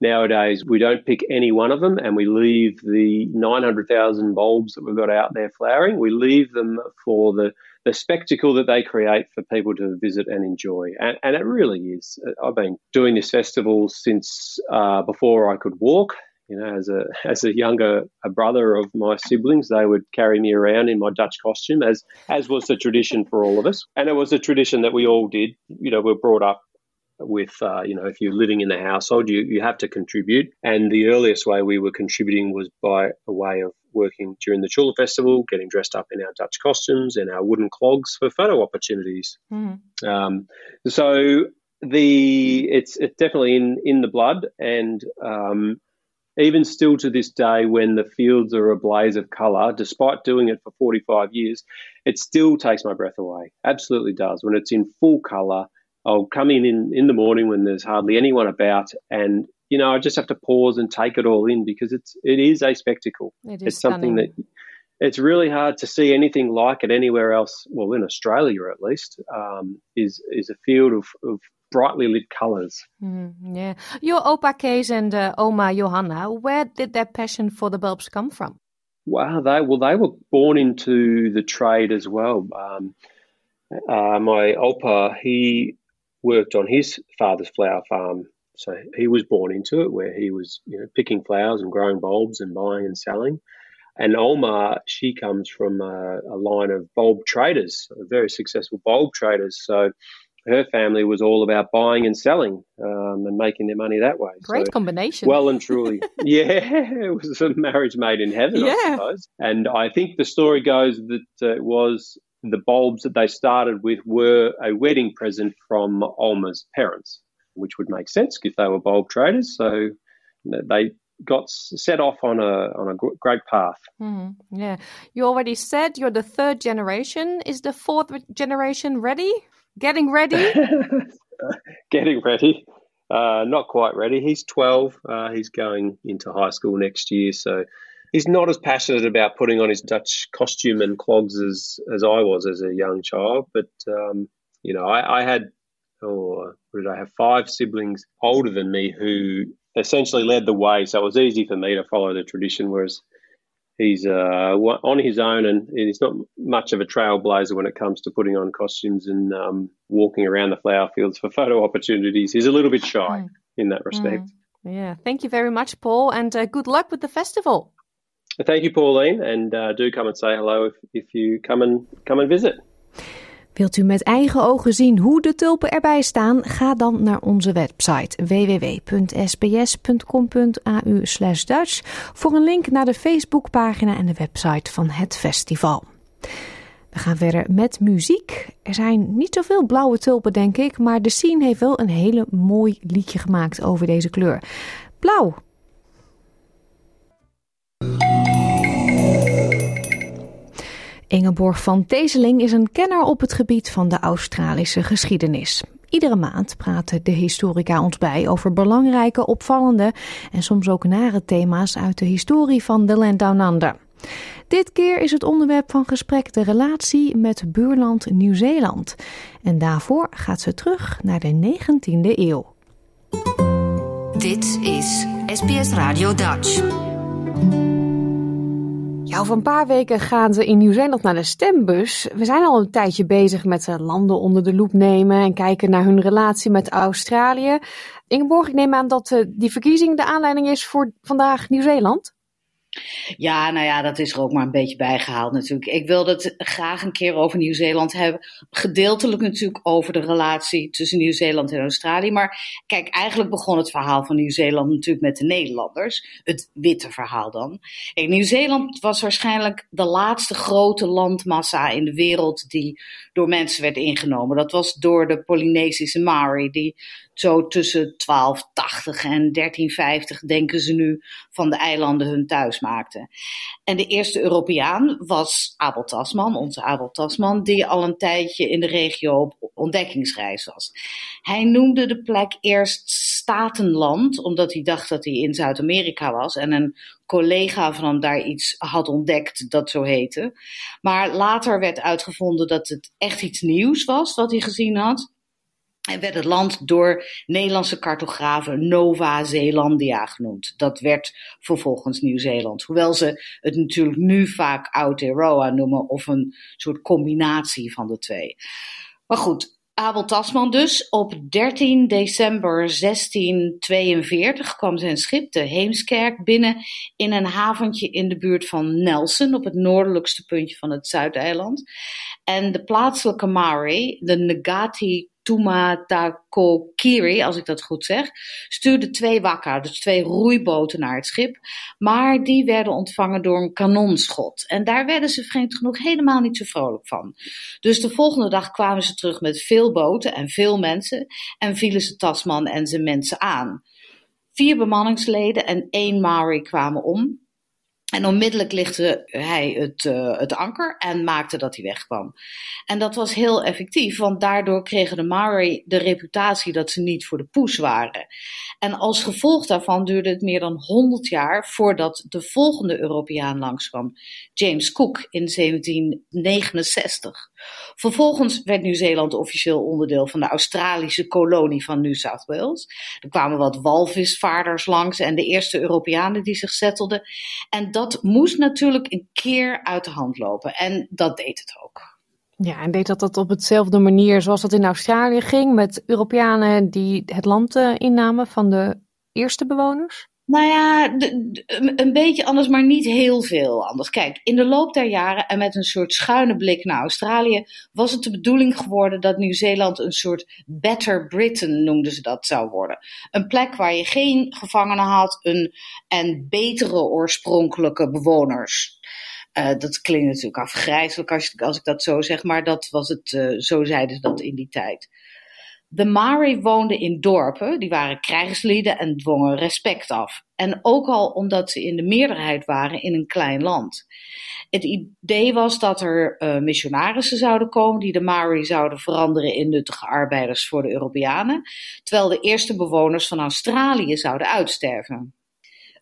Nowadays we don't pick any one of them and we leave the 900,000 bulbs that we've got out there flowering, we leave them for the, the spectacle that they create for people to visit and enjoy. And, and it really is. I've been doing this festival since uh, before I could walk. You know, as a as a younger a brother of my siblings, they would carry me around in my Dutch costume, as as was the tradition for all of us, and it was a tradition that we all did. You know, we're brought up with, uh, you know, if you're living in the household, you you have to contribute, and the earliest way we were contributing was by a way of working during the Tulip Festival, getting dressed up in our Dutch costumes and our wooden clogs for photo opportunities. Mhm. Um, so the it's it's definitely in in the blood, and um, even still to this day, when the fields are a blaze of colour, despite doing it for 45 years, it still takes my breath away. Absolutely does. When it's in full colour, I'll come in, in in the morning when there's hardly anyone about, and you know I just have to pause and take it all in because it's it is a spectacle. It is it's something stunning. that it's really hard to see anything like it anywhere else. Well, in Australia at least, um, is is a field of, of brightly lit colours. Mm, yeah. Your Opa Kees and uh, Oma Johanna, where did their passion for the bulbs come from? Wow, they well they were born into the trade as well. Um, uh, my opa he worked on his father's flower farm, so he was born into it, where he was you know picking flowers and growing bulbs and buying and selling. And Olma, she comes from a, a line of bulb traders, very successful bulb traders. So her family was all about buying and selling um, and making their money that way. Great so, combination. Well and truly. yeah, it was a marriage made in heaven, Yeah. I suppose. And I think the story goes that uh, it was the bulbs that they started with were a wedding present from Olma's parents, which would make sense if they were bulb traders. So they got set off on a on a great path. Mhm, Yeah. You already said you're the third generation. Is the fourth generation ready? Getting ready? Getting ready. Uh, not quite ready. He's 12. Uh, he's going into high school next year. So he's not as passionate about putting on his Dutch costume and clogs as, as I was as a young child. But, um, you know, I, I had, oh, did I have? Five siblings older than me who essentially led the way. So it was easy for me to follow the tradition, whereas he's uh, on his own and he's not much of a trailblazer when it comes to putting on costumes and um, walking around the flower fields for photo opportunities. He's a little bit shy in that respect. yeah. Thank you very much, Paul, and uh, good luck with the festival. Thank you, Pauline, and uh, do come and say hello if, if you come and come and visit. Wilt u met eigen ogen zien hoe de tulpen erbij staan? Ga dan naar onze website www.sbs.com.au Dutch voor een link naar de Facebookpagina en de website van het festival. We gaan verder met muziek. Er zijn niet zoveel blauwe tulpen, denk ik, maar de scene heeft wel een hele mooi liedje gemaakt over deze kleur. Blauw. Ingeborg van Teeseling is een kenner op het gebied van de Australische geschiedenis. Iedere maand praten de historica ons bij over belangrijke, opvallende en soms ook nare thema's uit de historie van de Land Down Under. Dit keer is het onderwerp van gesprek de relatie met buurland Nieuw-Zeeland. En daarvoor gaat ze terug naar de 19e eeuw. Dit is SBS Radio Dutch. Ja, over een paar weken gaan ze in Nieuw-Zeeland naar de stembus. We zijn al een tijdje bezig met eh, landen onder de loep nemen en kijken naar hun relatie met Australië. Ingeborg, ik neem aan dat eh, die verkiezing de aanleiding is voor vandaag Nieuw-Zeeland. Ja, nou ja, dat is er ook maar een beetje bijgehaald natuurlijk. Ik wilde het graag een keer over Nieuw-Zeeland hebben. Gedeeltelijk natuurlijk over de relatie tussen Nieuw-Zeeland en Australië. Maar kijk, eigenlijk begon het verhaal van Nieuw-Zeeland natuurlijk met de Nederlanders. Het witte verhaal dan. Nieuw-Zeeland was waarschijnlijk de laatste grote landmassa in de wereld die door mensen werd ingenomen. Dat was door de Polynesische Maori, die zo tussen 1280 en 1350, denken ze nu, van de eilanden hun thuis maakten. En de eerste Europeaan was Abel Tasman, onze Abel Tasman, die al een tijdje in de regio op ontdekkingsreis was. Hij noemde de plek eerst Statenland, omdat hij dacht dat hij in Zuid-Amerika was en een collega van hem daar iets had ontdekt dat zo heette. Maar later werd uitgevonden dat het echt iets nieuws was wat hij gezien had. En werd het land door Nederlandse cartografen Nova Zeelandia genoemd. Dat werd vervolgens Nieuw-Zeeland. Hoewel ze het natuurlijk nu vaak Aotearoa noemen of een soort combinatie van de twee. Maar goed, Abel Tasman dus. Op 13 december 1642 kwam zijn schip, de Heemskerk, binnen in een haventje in de buurt van Nelson, op het noordelijkste puntje van het Zuideiland. En de plaatselijke Maori, de Ngati Tumatakokiri, als ik dat goed zeg, stuurde twee wakka, dus twee roeiboten naar het schip. Maar die werden ontvangen door een kanonschot. En daar werden ze vreemd genoeg helemaal niet zo vrolijk van. Dus de volgende dag kwamen ze terug met veel boten en veel mensen en vielen ze Tasman en zijn mensen aan. Vier bemanningsleden en één Maori kwamen om. En onmiddellijk lichtte hij het, uh, het anker en maakte dat hij wegkwam. En dat was heel effectief, want daardoor kregen de Maori de reputatie dat ze niet voor de poes waren. En als gevolg daarvan duurde het meer dan 100 jaar voordat de volgende Europeaan langskwam, James Cook in 1769. Vervolgens werd Nieuw-Zeeland officieel onderdeel van de Australische kolonie van New South Wales. Er kwamen wat walvisvaarders langs en de eerste Europeanen die zich settelden. En dat moest natuurlijk een keer uit de hand lopen. En dat deed het ook. Ja, en deed dat dat op hetzelfde manier zoals dat in Australië ging, met Europeanen die het land uh, innamen van de eerste bewoners? Nou ja, een beetje anders, maar niet heel veel anders. Kijk, in de loop der jaren en met een soort schuine blik naar Australië was het de bedoeling geworden dat Nieuw-Zeeland een soort Better Britain noemden ze dat zou worden. Een plek waar je geen gevangenen had een, en betere oorspronkelijke bewoners. Uh, dat klinkt natuurlijk afgrijzelijk als, als, ik dat zo zeg, maar dat was het, uh, zo zeiden ze dat in die tijd. De Maori woonden in dorpen, die waren krijgslieden en dwongen respect af. En ook al omdat ze in de meerderheid waren in een klein land. Het idee was dat er uh, missionarissen zouden komen die de Maori zouden veranderen in nuttige arbeiders voor de Europeanen, terwijl de eerste bewoners van Australië zouden uitsterven.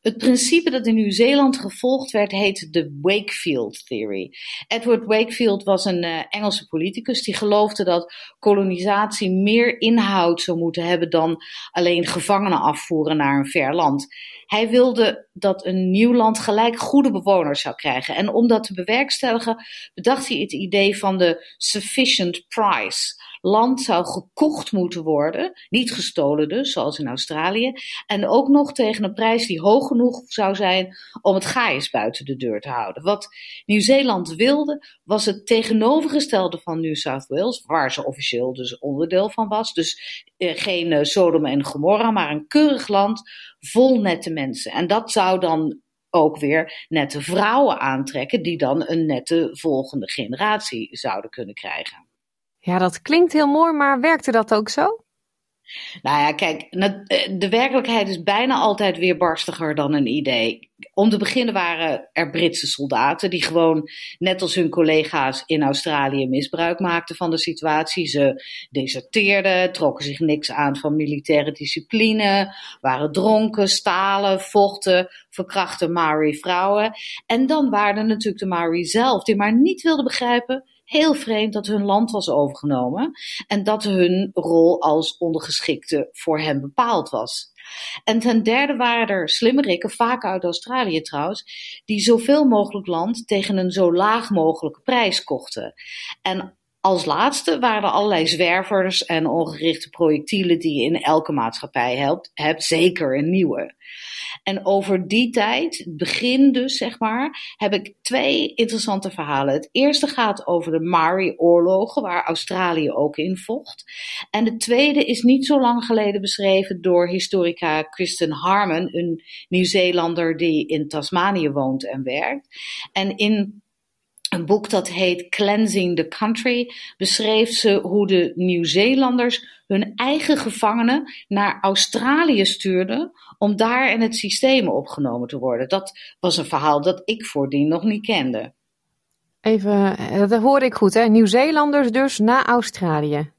Het principe dat in Nieuw-Zeeland gevolgd werd heet de Wakefield Theory. Edward Wakefield was een uh, Engelse politicus die geloofde dat kolonisatie meer inhoud zou moeten hebben dan alleen gevangenen afvoeren naar een ver land. Hij wilde dat een nieuw land gelijk goede bewoners zou krijgen. En om dat te bewerkstelligen bedacht hij het idee van de sufficient price land zou gekocht moeten worden, niet gestolen dus, zoals in Australië, en ook nog tegen een prijs die hoog genoeg zou zijn om het gaais buiten de deur te houden. Wat Nieuw-Zeeland wilde, was het tegenovergestelde van New South Wales, waar ze officieel dus onderdeel van was. Dus geen uh, Sodom en Gomorra, maar een keurig land vol nette mensen. En dat zou dan ook weer nette vrouwen aantrekken, die dan een nette volgende generatie zouden kunnen krijgen. Ja, dat klinkt heel mooi, maar werkte dat ook zo? Nou ja, kijk, eh, de werkelijkheid is bijna altijd weer barstiger dan een idee. Om te beginnen waren er Britse soldaten die gewoon, net als hun collega's in Australië, misbruik maakten van de situatie. Ze deserteerden, trokken zich niks aan van militaire discipline, waren dronken, stalen, vochten, verkrachten Maori vrouwen. En dan waren er natuurlijk de Maori zelf, die maar niet wilden begrijpen heel vreemd dat hun land was overgenomen en dat hun rol als ondergeschikte voor hen bepaald was. En ten derde waren er slimmerikken, vaak uit Australië trouwens, die zoveel mogelijk land tegen een zo laag mogelijke prijs kochten. En als laatste waren er allerlei zwervers en ongerichte projectielen die je in elke maatschappij hebt, hebt zeker een nieuwe. En over die tijd, begin dus zeg maar, heb ik twee interessante verhalen. Het eerste gaat over de Maori-oorlogen, waar Australië ook in vocht. En de tweede is niet zo lang geleden beschreven door historica Kristen Harmon, een Nieuw-Zeelander die in Tasmanië woont en werkt. En in een boek dat heet Cleansing the Country beschreef ze hoe de Nieuw-Zeelanders hun eigen gevangenen naar Australië stuurden om daar in het systeem opgenomen te worden. Dat was een verhaal dat ik voordien nog niet kende. Even, dat hoorde ik goed, hè? Nieuw-Zeelanders dus naar Australië.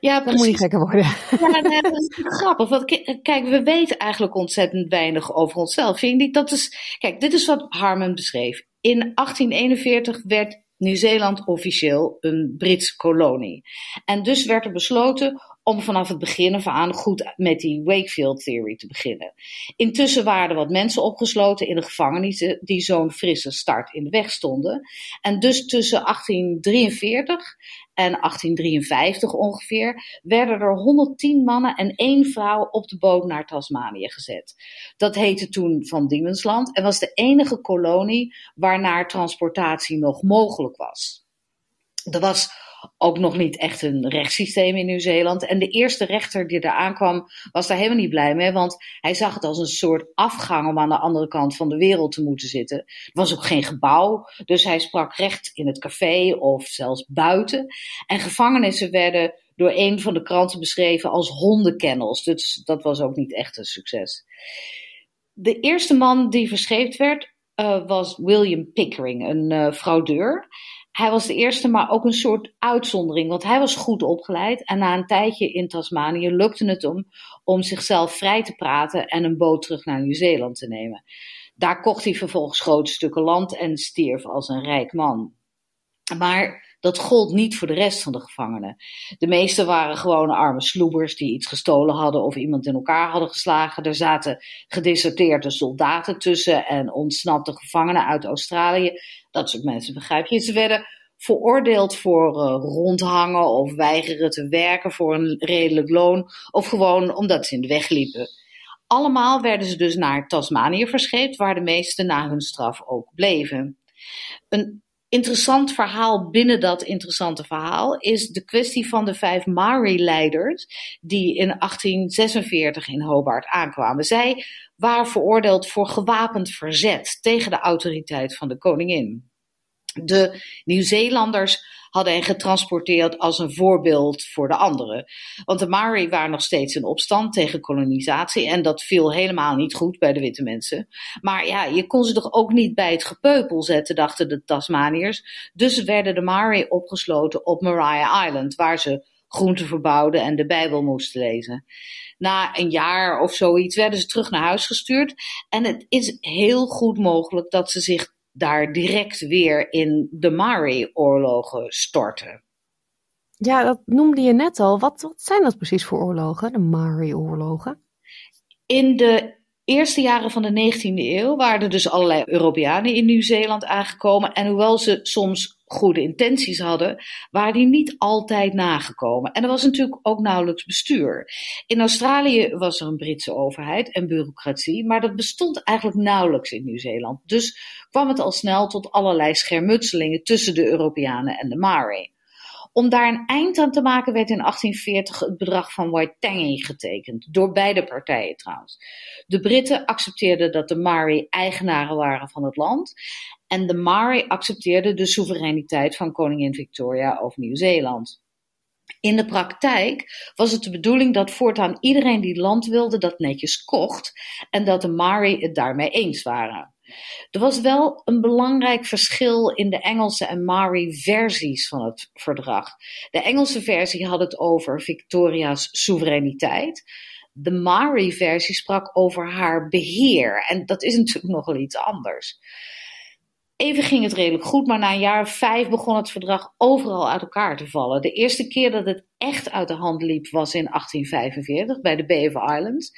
Ja. Dat moet niet gekker worden. Ja, nee, dat is grappig. Want kijk, we weten eigenlijk ontzettend weinig over onszelf. Vind je niet? Dat is, kijk, dit is wat Harmon beschreef. In 1841 werd Nieuw-Zeeland officieel een Britse kolonie. En dus werd er besloten om vanaf het begin af aan goed met die Wakefield Theory te beginnen. Intussen waren er wat mensen opgesloten in de gevangenissen die zo'n frisse start in de weg stonden. En dus tussen 1843 en 1853 ongeveer werden er 110 mannen en één vrouw op de boot naar Tasmanië gezet. Dat heette toen Van Diemensland en was de enige kolonie waarnaar transportatie nog mogelijk was. Er was ook nog niet echt een rechtssysteem in Nieuw-Zeeland. En de eerste rechter die daar aankwam, was daar helemaal niet blij mee, want hij zag het als een soort afgang om aan de andere kant van de wereld te moeten zitten. Er was ook geen gebouw, dus hij sprak recht in het café of zelfs buiten. En gevangenissen werden door een van de kranten beschreven als hondenkennels. Dus dat was ook niet echt een succes. De eerste man die verscheept werd, uh, was William Pickering, een uh, fraudeur. Hij was de eerste, maar ook een soort uitzondering, want hij was goed opgeleid. En na een tijdje in Tasmanië lukte het hem om zichzelf vrij te praten en een boot terug naar Nieuw-Zeeland te nemen. Daar kocht hij vervolgens grote stukken land en stierf als een rijk man. Maar dat gold niet voor de rest van de gevangenen. De meeste waren gewoon arme sloebers die iets gestolen hadden of iemand in elkaar hadden geslagen. Er zaten gedeserteerde soldaten tussen en ontsnapte gevangenen uit Australië. Dat soort mensen begrijp je. Ze werden veroordeeld voor uh, rondhangen of weigeren te werken voor een redelijk loon of gewoon omdat ze in de weg liepen. Allemaal werden ze dus naar Tasmanië verscheept, waar de meesten na hun straf ook bleven. Een interessant verhaal binnen dat interessante verhaal is de kwestie van de vijf Maori-leiders die in 1846 in Hobart aankwamen. Zij waren veroordeeld voor gewapend verzet tegen de autoriteit van de koningin. De Nieuw-Zeelanders hadden hen getransporteerd als een voorbeeld voor de anderen. Want de Maori waren nog steeds in opstand tegen kolonisatie en dat viel helemaal niet goed bij de witte mensen. Maar ja, je kon ze toch ook niet bij het gepeupel zetten, dachten de Tasmaniërs. Dus werden de Maori opgesloten op Maria Island, waar ze groenten verbouwden en de Bijbel moesten lezen. Na een jaar of zoiets werden ze terug naar huis gestuurd. En het is heel goed mogelijk dat ze zich daar direct weer in de Maori-oorlogen storten. Ja, dat noemde je net al. Wat, wat zijn dat precies voor oorlogen, de Maori-oorlogen? In de eerste jaren van de 19e eeuw waren er dus allerlei Europeanen in Nieuw-Zeeland aangekomen. En hoewel ze soms goede intenties hadden, waren die niet altijd nagekomen. En er was natuurlijk ook nauwelijks bestuur. In Australië was er een Britse overheid en bureaucratie, maar dat bestond eigenlijk nauwelijks in Nieuw-Zeeland. Dus kwam het al snel tot allerlei schermutselingen tussen de Europeanen en de Maori. Om daar een eind aan te maken werd in 1840 het bedrag van Waitangi getekend, door beide partijen trouwens. De Britten accepteerden dat de Maori eigenaren waren van het land en de Maori accepteerden de soevereiniteit van koningin Victoria over Nieuw-Zeeland. In de praktijk was het de bedoeling dat voortaan iedereen die land wilde dat netjes kocht en dat de Maori het daarmee eens waren. Er was wel een belangrijk verschil in de Engelse en Maori-versies van het verdrag. De Engelse versie had het over Victoria's soevereiniteit. De Maori-versie sprak over haar beheer. En dat is natuurlijk nogal iets anders. Even ging het redelijk goed, maar na een jaar of vijf begon het verdrag overal uit elkaar te vallen. De eerste keer dat het echt uit de hand liep was in 1845 bij de Bay of Islands.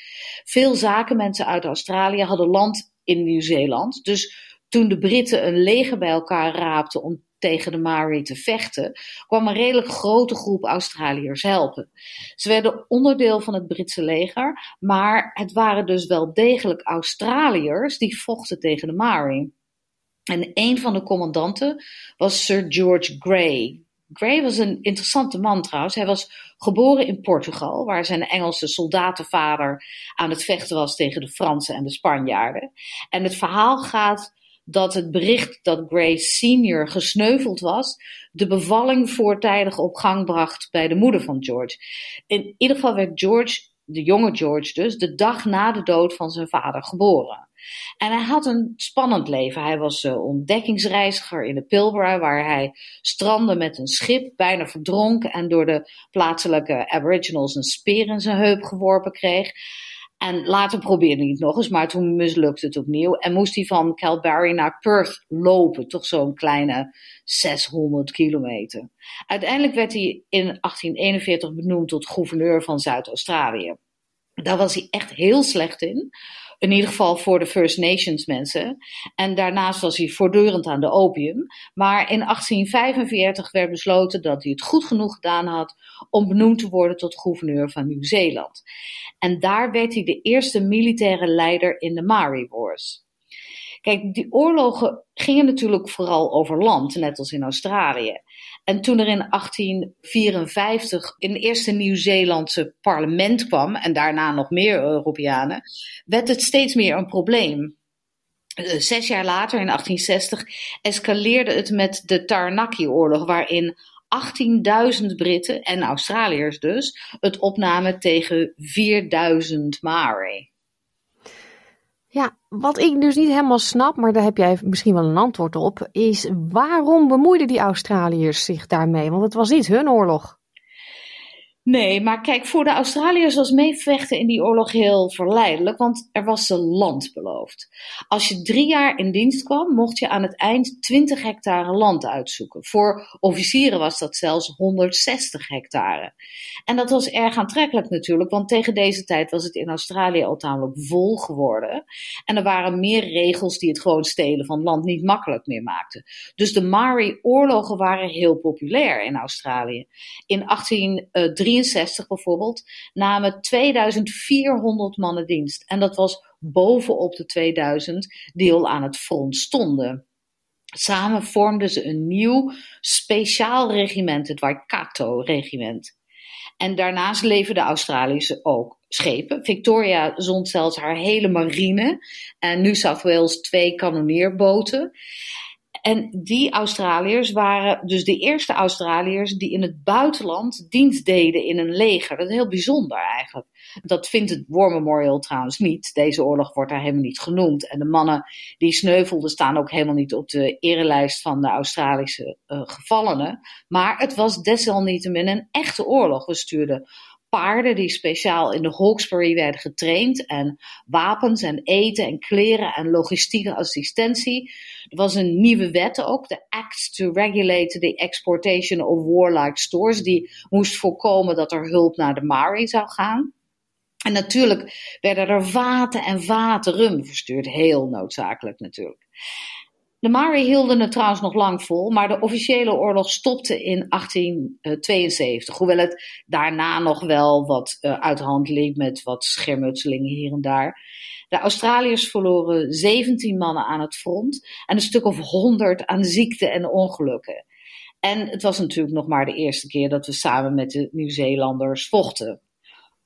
Veel zakenmensen uit Australië hadden land in Nieuw-Zeeland. Dus toen de Britten een leger bij elkaar raapten om tegen de Maori te vechten, kwam een redelijk grote groep Australiërs helpen. Ze werden onderdeel van het Britse leger, maar het waren dus wel degelijk Australiërs die vochten tegen de Maori. En een van de commandanten was Sir George Grey. Grey was een interessante man trouwens. Hij was geboren in Portugal, waar zijn Engelse soldatenvader aan het vechten was tegen de Fransen en de Spanjaarden. En het verhaal gaat dat het bericht dat Grey senior gesneuveld was, de bevalling voortijdig op gang bracht bij de moeder van George. In ieder geval werd George, de jonge George dus, de dag na de dood van zijn vader geboren. En hij had een spannend leven. Hij was uh, ontdekkingsreiziger in de Pilbara, waar hij strandde met een schip, bijna verdronken en door de plaatselijke Aboriginals een speer in zijn heup geworpen kreeg. En later probeerde hij het nog eens, maar toen mislukte het opnieuw. En moest hij van Calgary naar Perth lopen, toch zo'n kleine 600 kilometer. Uiteindelijk werd hij in 1841 benoemd tot gouverneur van Zuid-Australië. Daar was hij echt heel slecht in. In ieder geval voor de First Nations mensen. En daarnaast was hij voortdurend aan de opium. Maar in 1845 werd besloten dat hij het goed genoeg gedaan had om benoemd te worden tot gouverneur van Nieuw-Zeeland. En daar werd hij de eerste militaire leider in de Maori Wars. Kijk, die oorlogen gingen natuurlijk vooral over land, net als in Australië. En toen er in 1854 een eerste Nieuw-Zeelandse parlement kwam, en daarna nog meer Europeanen, werd het steeds meer een probleem. Eh, zes jaar later, in 1860, escaleerde het met de Taranaki-oorlog, waarin 18.000 Britten en Australiërs dus het opnamen tegen 4.000 Maori. Ja, wat ik dus niet helemaal snap, maar daar heb jij misschien wel een antwoord op, is waarom bemoeiden die Australiërs zich daarmee? Want het was niet hun oorlog. Nee, maar kijk, voor de Australiërs was meevechten in die oorlog heel verleidelijk, want er was ze land beloofd. Als je drie jaar in dienst kwam, mocht je aan het eind 20 hectare land uitzoeken. Voor officieren was dat zelfs 160 hectare. En dat was erg aantrekkelijk natuurlijk, want tegen deze tijd was het in Australië al tamelijk vol geworden. En er waren meer regels die het gewoon stelen van land niet makkelijk meer maakten. Dus de Maori-oorlogen waren heel populair in Australië. In 1863 1963 bijvoorbeeld namen 2400 mannen dienst. En dat was bovenop de 2000 die al aan het front stonden. Samen vormden ze een nieuw speciaal regiment, het Waikato-regiment. En daarnaast leverden Australische ook schepen. Victoria zond zelfs haar hele marine en New South Wales twee kanonneerboten. En die Australiërs waren dus de eerste Australiërs die in het buitenland dienst deden in een leger. Dat is heel bijzonder eigenlijk. Dat vindt het War Memorial trouwens niet. Deze oorlog wordt daar helemaal niet genoemd. En de mannen die sneuvelden staan ook helemaal niet op de erelijst van de Australische uh, gevallenen. Maar het was desalniettemin een echte oorlog. We stuurden paarden die speciaal in de Hawkesbury werden getraind en wapens en eten en kleren en logistieke assistentie. Er was een nieuwe wet ook, de Act to Regulate the Exportation of Warlike Stores, die moest voorkomen dat er hulp naar de Maori zou gaan. En natuurlijk werden er vaten en vaten verstuurd, heel noodzakelijk natuurlijk. De Mari hielden het trouwens nog lang vol, maar de officiële oorlog stopte in 1872. Hoewel het daarna nog wel wat uh, uit de hand liep met wat schermutselingen hier en daar. De Australiërs verloren 17 mannen aan het front en een stuk of 100 aan ziekte en ongelukken. En het was natuurlijk nog maar de eerste keer dat we samen met de Nieuw-Zeelanders vochten.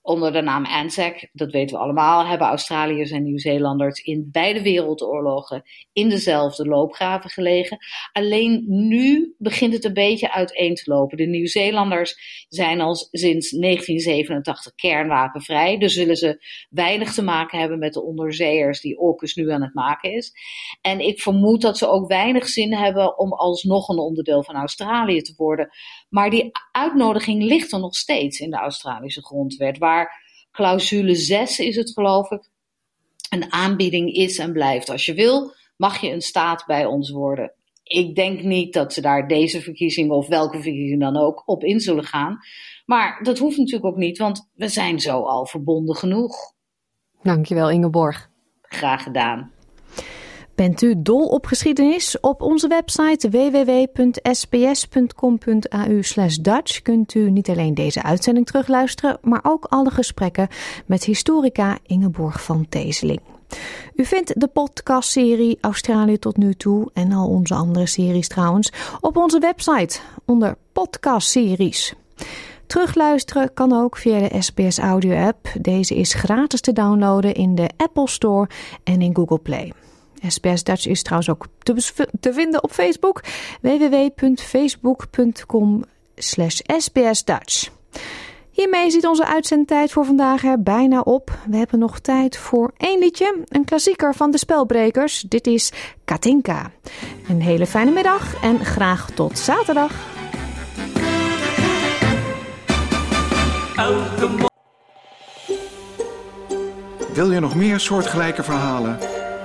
Onder de naam ANZAC, dat weten we allemaal, hebben Australiërs en Nieuw-Zeelanders in beide wereldoorlogen in dezelfde loopgraven gelegen. Alleen nu begint het een beetje uiteen te lopen. De Nieuw-Zeelanders zijn al sinds 1987 kernwapenvrij, dus zullen ze weinig te maken hebben met de onderzeeërs die AUKUS nu aan het maken is. En ik vermoed dat ze ook weinig zin hebben om alsnog een onderdeel van Australië te worden. Maar die uitnodiging ligt er nog steeds in de Australische grondwet, waar clausule 6 is het geloof ik, een aanbieding is en blijft. Als je wil, mag je een staat bij ons worden. Ik denk niet dat ze daar deze verkiezingen of welke verkiezing dan ook op in zullen gaan. Maar dat hoeft natuurlijk ook niet, want we zijn zo al verbonden genoeg. Dankjewel Ingeborg. Graag gedaan. Bent u dol op geschiedenis? Op onze website www.sbs.com.au Dutch kunt u niet alleen deze uitzending terugluisteren, maar ook alle gesprekken met historica Ingeborg van Teeseling. U vindt de podcastserie Australië tot nu toe en al onze andere series trouwens op onze website onder podcastseries. Terugluisteren kan ook via de SBS Audio app. Deze is gratis te downloaden in de Apple Store en in Google Play. SBS Dutch is trouwens ook te, te vinden op Facebook. www.facebook.com sbsdutch. Hiermee zit onze uitzendtijd voor vandaag er bijna op. We hebben nog tijd voor één liedje, een klassieker van de Spelbrekers. Dit is Katinka. Een hele fijne middag en graag tot zaterdag. Wil je nog meer soortgelijke verhalen?